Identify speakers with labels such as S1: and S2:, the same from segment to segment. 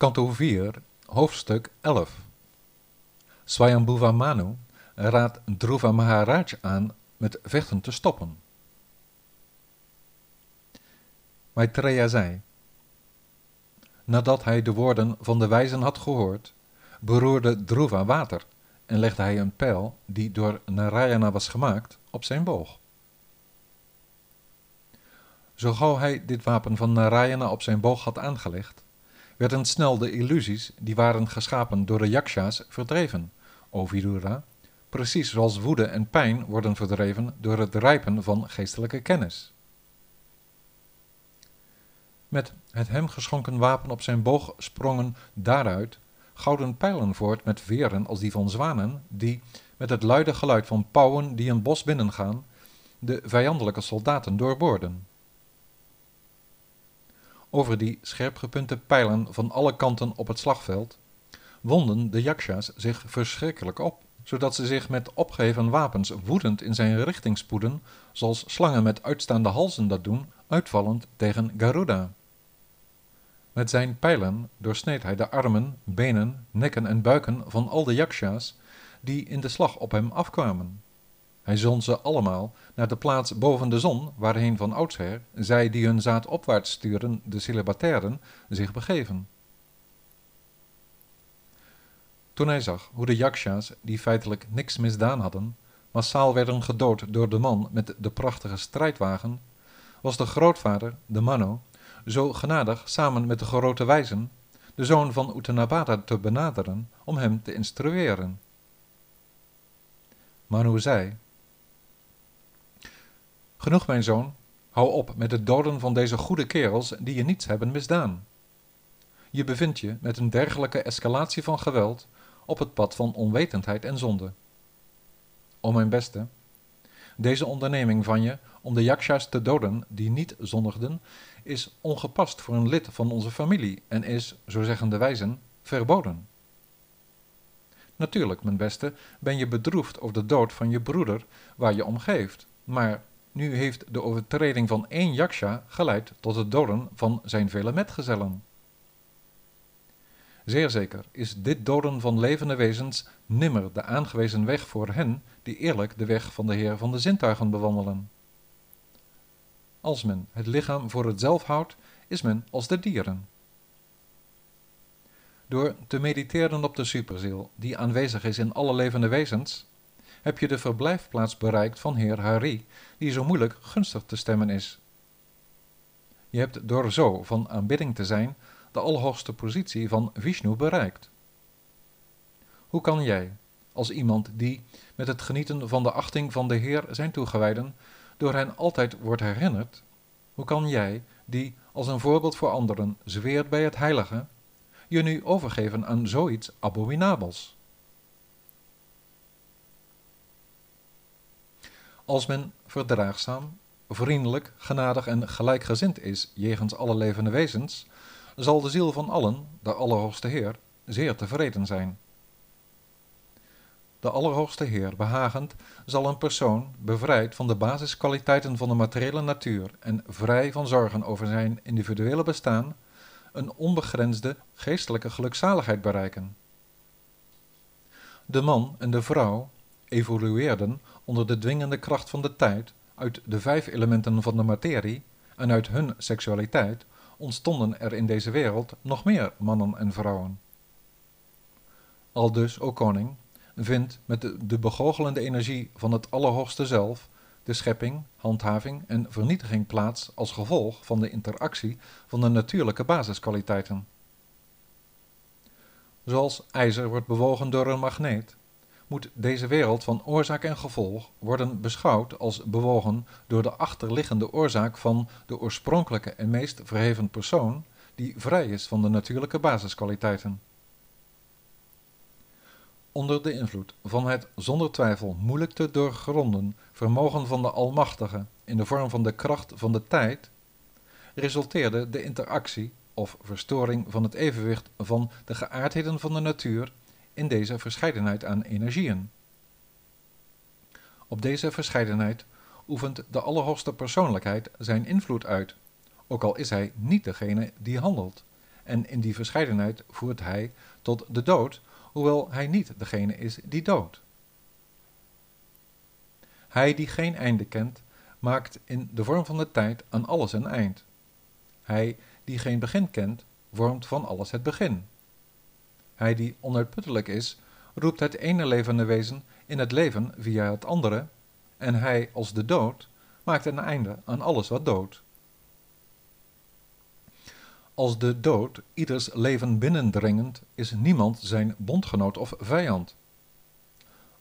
S1: Kanto 4, hoofdstuk 11. Swayambhuva Manu raadt Dhruva Maharaj aan met vechten te stoppen. Maitreya zei, nadat hij de woorden van de wijzen had gehoord, beroerde Dhruva water en legde hij een pijl, die door Narayana was gemaakt, op zijn boog. Zo gauw hij dit wapen van Narayana op zijn boog had aangelegd, werden snel de illusies die waren geschapen door de yaksha's verdreven, o Vidura, precies zoals woede en pijn worden verdreven door het rijpen van geestelijke kennis. Met het hem geschonken wapen op zijn boog sprongen daaruit gouden pijlen voort met veren als die van zwanen, die, met het luide geluid van pauwen die een bos binnengaan, de vijandelijke soldaten doorboorden. Over die scherpgepunte pijlen van alle kanten op het slagveld wonden de yakshas zich verschrikkelijk op, zodat ze zich met opgeheven wapens woedend in zijn richting spoeden, zoals slangen met uitstaande halzen dat doen, uitvallend tegen Garuda. Met zijn pijlen doorsneed hij de armen, benen, nekken en buiken van al de yakshas die in de slag op hem afkwamen. Hij zond ze allemaal naar de plaats boven de zon, waarheen van oudsher zij die hun zaad opwaarts sturen, de celibatairen, zich begeven. Toen hij zag hoe de yakshas, die feitelijk niks misdaan hadden, massaal werden gedood door de man met de prachtige strijdwagen, was de grootvader, de Mano, zo genadig samen met de grote wijzen, de zoon van Uttanabhadra te benaderen om hem te instrueren. Manu zei, Genoeg mijn zoon, hou op met het doden van deze goede kerels die je niets hebben misdaan. Je bevindt je met een dergelijke escalatie van geweld op het pad van onwetendheid en zonde. O mijn beste, deze onderneming van je om de yakshas te doden die niet zondigden, is ongepast voor een lid van onze familie en is, zo zeggen de wijzen, verboden. Natuurlijk, mijn beste, ben je bedroefd over de dood van je broeder waar je om geeft, maar nu heeft de overtreding van één yaksha geleid tot het doden van zijn vele metgezellen. Zeer zeker is dit doden van levende wezens nimmer de aangewezen weg voor hen die eerlijk de weg van de Heer van de zintuigen bewandelen. Als men het lichaam voor het zelf houdt, is men als de dieren. Door te mediteren op de superziel, die aanwezig is in alle levende wezens, heb je de verblijfplaats bereikt van Heer Hari, die zo moeilijk gunstig te stemmen is. Je hebt door zo van aanbidding te zijn de allerhoogste positie van Vishnu bereikt. Hoe kan jij, als iemand die met het genieten van de achting van de Heer zijn toegewijden, door hen altijd wordt herinnerd, hoe kan jij, die als een voorbeeld voor anderen zweert bij het heilige, je nu overgeven aan zoiets abominabels? Als men verdraagzaam, vriendelijk, genadig en gelijkgezind is jegens alle levende wezens, zal de ziel van allen, de Allerhoogste Heer, zeer tevreden zijn. De Allerhoogste Heer, behagend, zal een persoon, bevrijd van de basiskwaliteiten van de materiële natuur en vrij van zorgen over zijn individuele bestaan, een onbegrensde geestelijke gelukzaligheid bereiken. De man en de vrouw evolueerden onder de dwingende kracht van de tijd uit de vijf elementen van de materie en uit hun seksualiteit ontstonden er in deze wereld nog meer mannen en vrouwen. Aldus, o koning, vindt met de, de begoochelende energie van het Allerhoogste zelf de schepping, handhaving en vernietiging plaats als gevolg van de interactie van de natuurlijke basiskwaliteiten. Zoals ijzer wordt bewogen door een magneet, moet deze wereld van oorzaak en gevolg worden beschouwd als bewogen door de achterliggende oorzaak van de oorspronkelijke en meest verheven persoon die vrij is van de natuurlijke basiskwaliteiten. Onder de invloed van het zonder twijfel moeilijk te doorgronden vermogen van de Almachtige in de vorm van de kracht van de tijd, resulteerde de interactie of verstoring van het evenwicht van de geaardheden van de natuur in deze verscheidenheid aan energieën. Op deze verscheidenheid oefent de Allerhoogste Persoonlijkheid zijn invloed uit, ook al is hij niet degene die handelt, en in die verscheidenheid voert hij tot de dood, hoewel hij niet degene is die doodt. Hij die geen einde kent, maakt in de vorm van de tijd aan alles een eind. Hij die geen begin kent, vormt van alles het begin. Hij die onuitputtelijk is, roept het ene levende wezen in het leven via het andere, en hij als de dood maakt een einde aan alles wat doodt. Als de dood ieders leven binnendringend, is niemand zijn bondgenoot of vijand.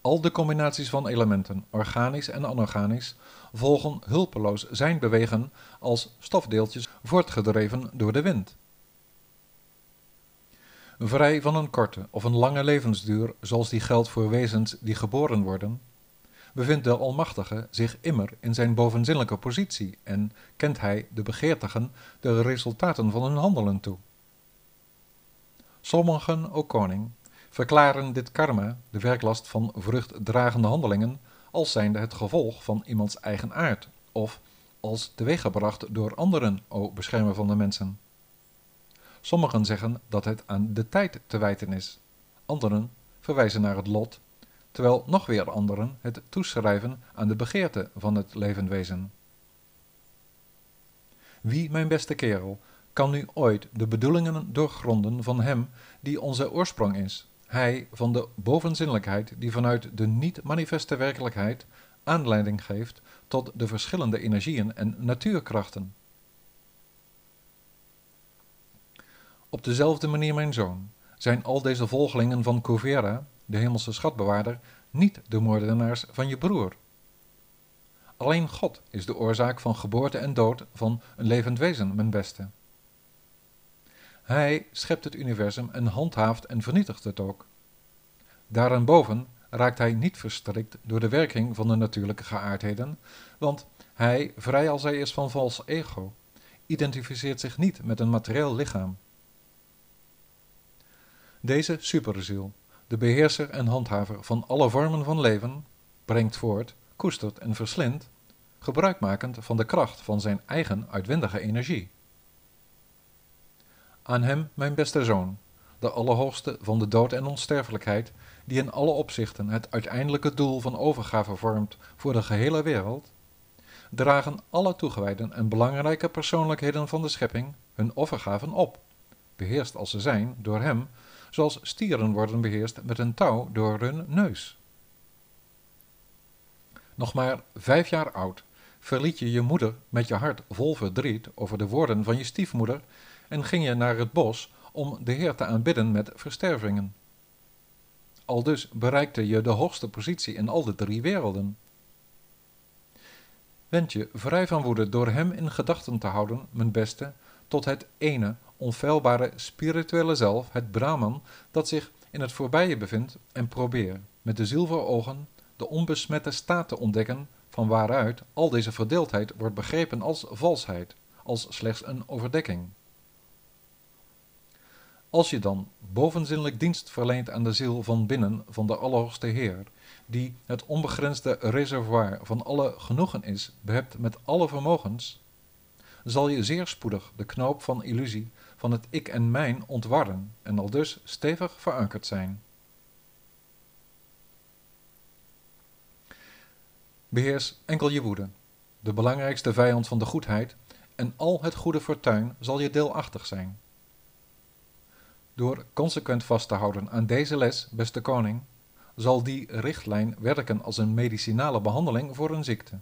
S1: Al de combinaties van elementen, organisch en anorganisch, volgen hulpeloos zijn bewegen als stofdeeltjes voortgedreven door de wind. Vrij van een korte of een lange levensduur, zoals die geldt voor wezens die geboren worden, bevindt de Almachtige zich immer in zijn bovenzinnelijke positie en kent hij de begeertigen de resultaten van hun handelen toe. Sommigen, o koning, verklaren dit karma, de werklast van vruchtdragende handelingen, als zijnde het gevolg van iemands eigen aard, of als teweeggebracht door anderen, o beschermer van de mensen. Sommigen zeggen dat het aan de tijd te wijten is, anderen verwijzen naar het lot, terwijl nog weer anderen het toeschrijven aan de begeerte van het levend wezen. Wie, mijn beste kerel, kan nu ooit de bedoelingen doorgronden van hem die onze oorsprong is, hij van de bovenzinnelijkheid die vanuit de niet-manifeste werkelijkheid aanleiding geeft tot de verschillende energieën en natuurkrachten. Op dezelfde manier, mijn zoon, zijn al deze volgelingen van Kuvera, de hemelse schatbewaarder, niet de moordenaars van je broer. Alleen God is de oorzaak van geboorte en dood van een levend wezen, mijn beste. Hij schept het universum en handhaaft en vernietigt het ook. Daarenboven raakt hij niet verstrikt door de werking van de natuurlijke geaardheden, want hij, vrij als hij is van vals ego, identificeert zich niet met een materieel lichaam. Deze superziel, de beheerser en handhaver van alle vormen van leven, brengt voort, koestert en verslindt, gebruikmakend van de kracht van zijn eigen uitwendige energie. Aan hem, mijn beste zoon, de Allerhoogste van de dood en onsterfelijkheid, die in alle opzichten het uiteindelijke doel van overgave vormt voor de gehele wereld, dragen alle toegewijden en belangrijke persoonlijkheden van de schepping hun offergaven op, beheerst als ze zijn door hem, zoals stieren worden beheerst met een touw door hun neus. Nog maar vijf jaar oud verliet je je moeder met je hart vol verdriet over de woorden van je stiefmoeder en ging je naar het bos om de Heer te aanbidden met verstervingen. Aldus bereikte je de hoogste positie in al de drie werelden. Wend je vrij van woede door hem in gedachten te houden, mijn beste, tot het ene, onfeilbare spirituele zelf, het Brahman, dat zich in het voorbije bevindt en probeer, met de ziel ogen, de onbesmette staat te ontdekken van waaruit al deze verdeeldheid wordt begrepen als valsheid, als slechts een overdekking. Als je dan bovenzinnelijk dienst verleent aan de ziel van binnen van de Allerhoogste Heer, die het onbegrensde reservoir van alle genoegen is, behept met alle vermogens, zal je zeer spoedig de knoop van illusie van het ik en mijn ontwarren en al dus stevig verankerd zijn. Beheers enkel je woede, de belangrijkste vijand van de goedheid, en al het goede fortuin zal je deelachtig zijn. Door consequent vast te houden aan deze les, beste koning, zal die richtlijn werken als een medicinale behandeling voor een ziekte.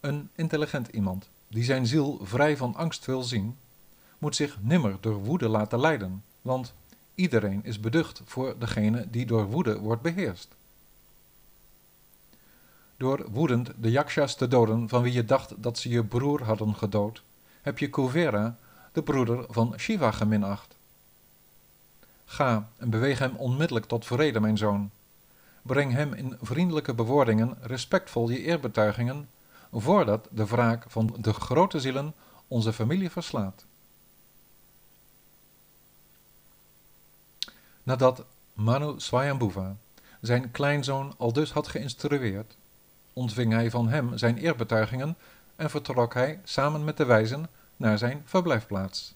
S1: Een intelligent iemand, die zijn ziel vrij van angst wil zien, moet zich nimmer door woede laten leiden, want iedereen is beducht voor degene die door woede wordt beheerst. Door woedend de yakshas te doden van wie je dacht dat ze je broer hadden gedood, heb je Kuvera de broeder van Shiva geminacht. Ga en beweeg hem onmiddellijk tot vrede, mijn zoon. Breng hem in vriendelijke bewoordingen respectvol je eerbetuigingen, voordat de wraak van de grote zielen onze familie verslaat. Nadat Manu Swayambhuva zijn kleinzoon al dus had geïnstrueerd, ontving hij van hem zijn eerbetuigingen en vertrok hij samen met de wijzen naar zijn verblijfplaats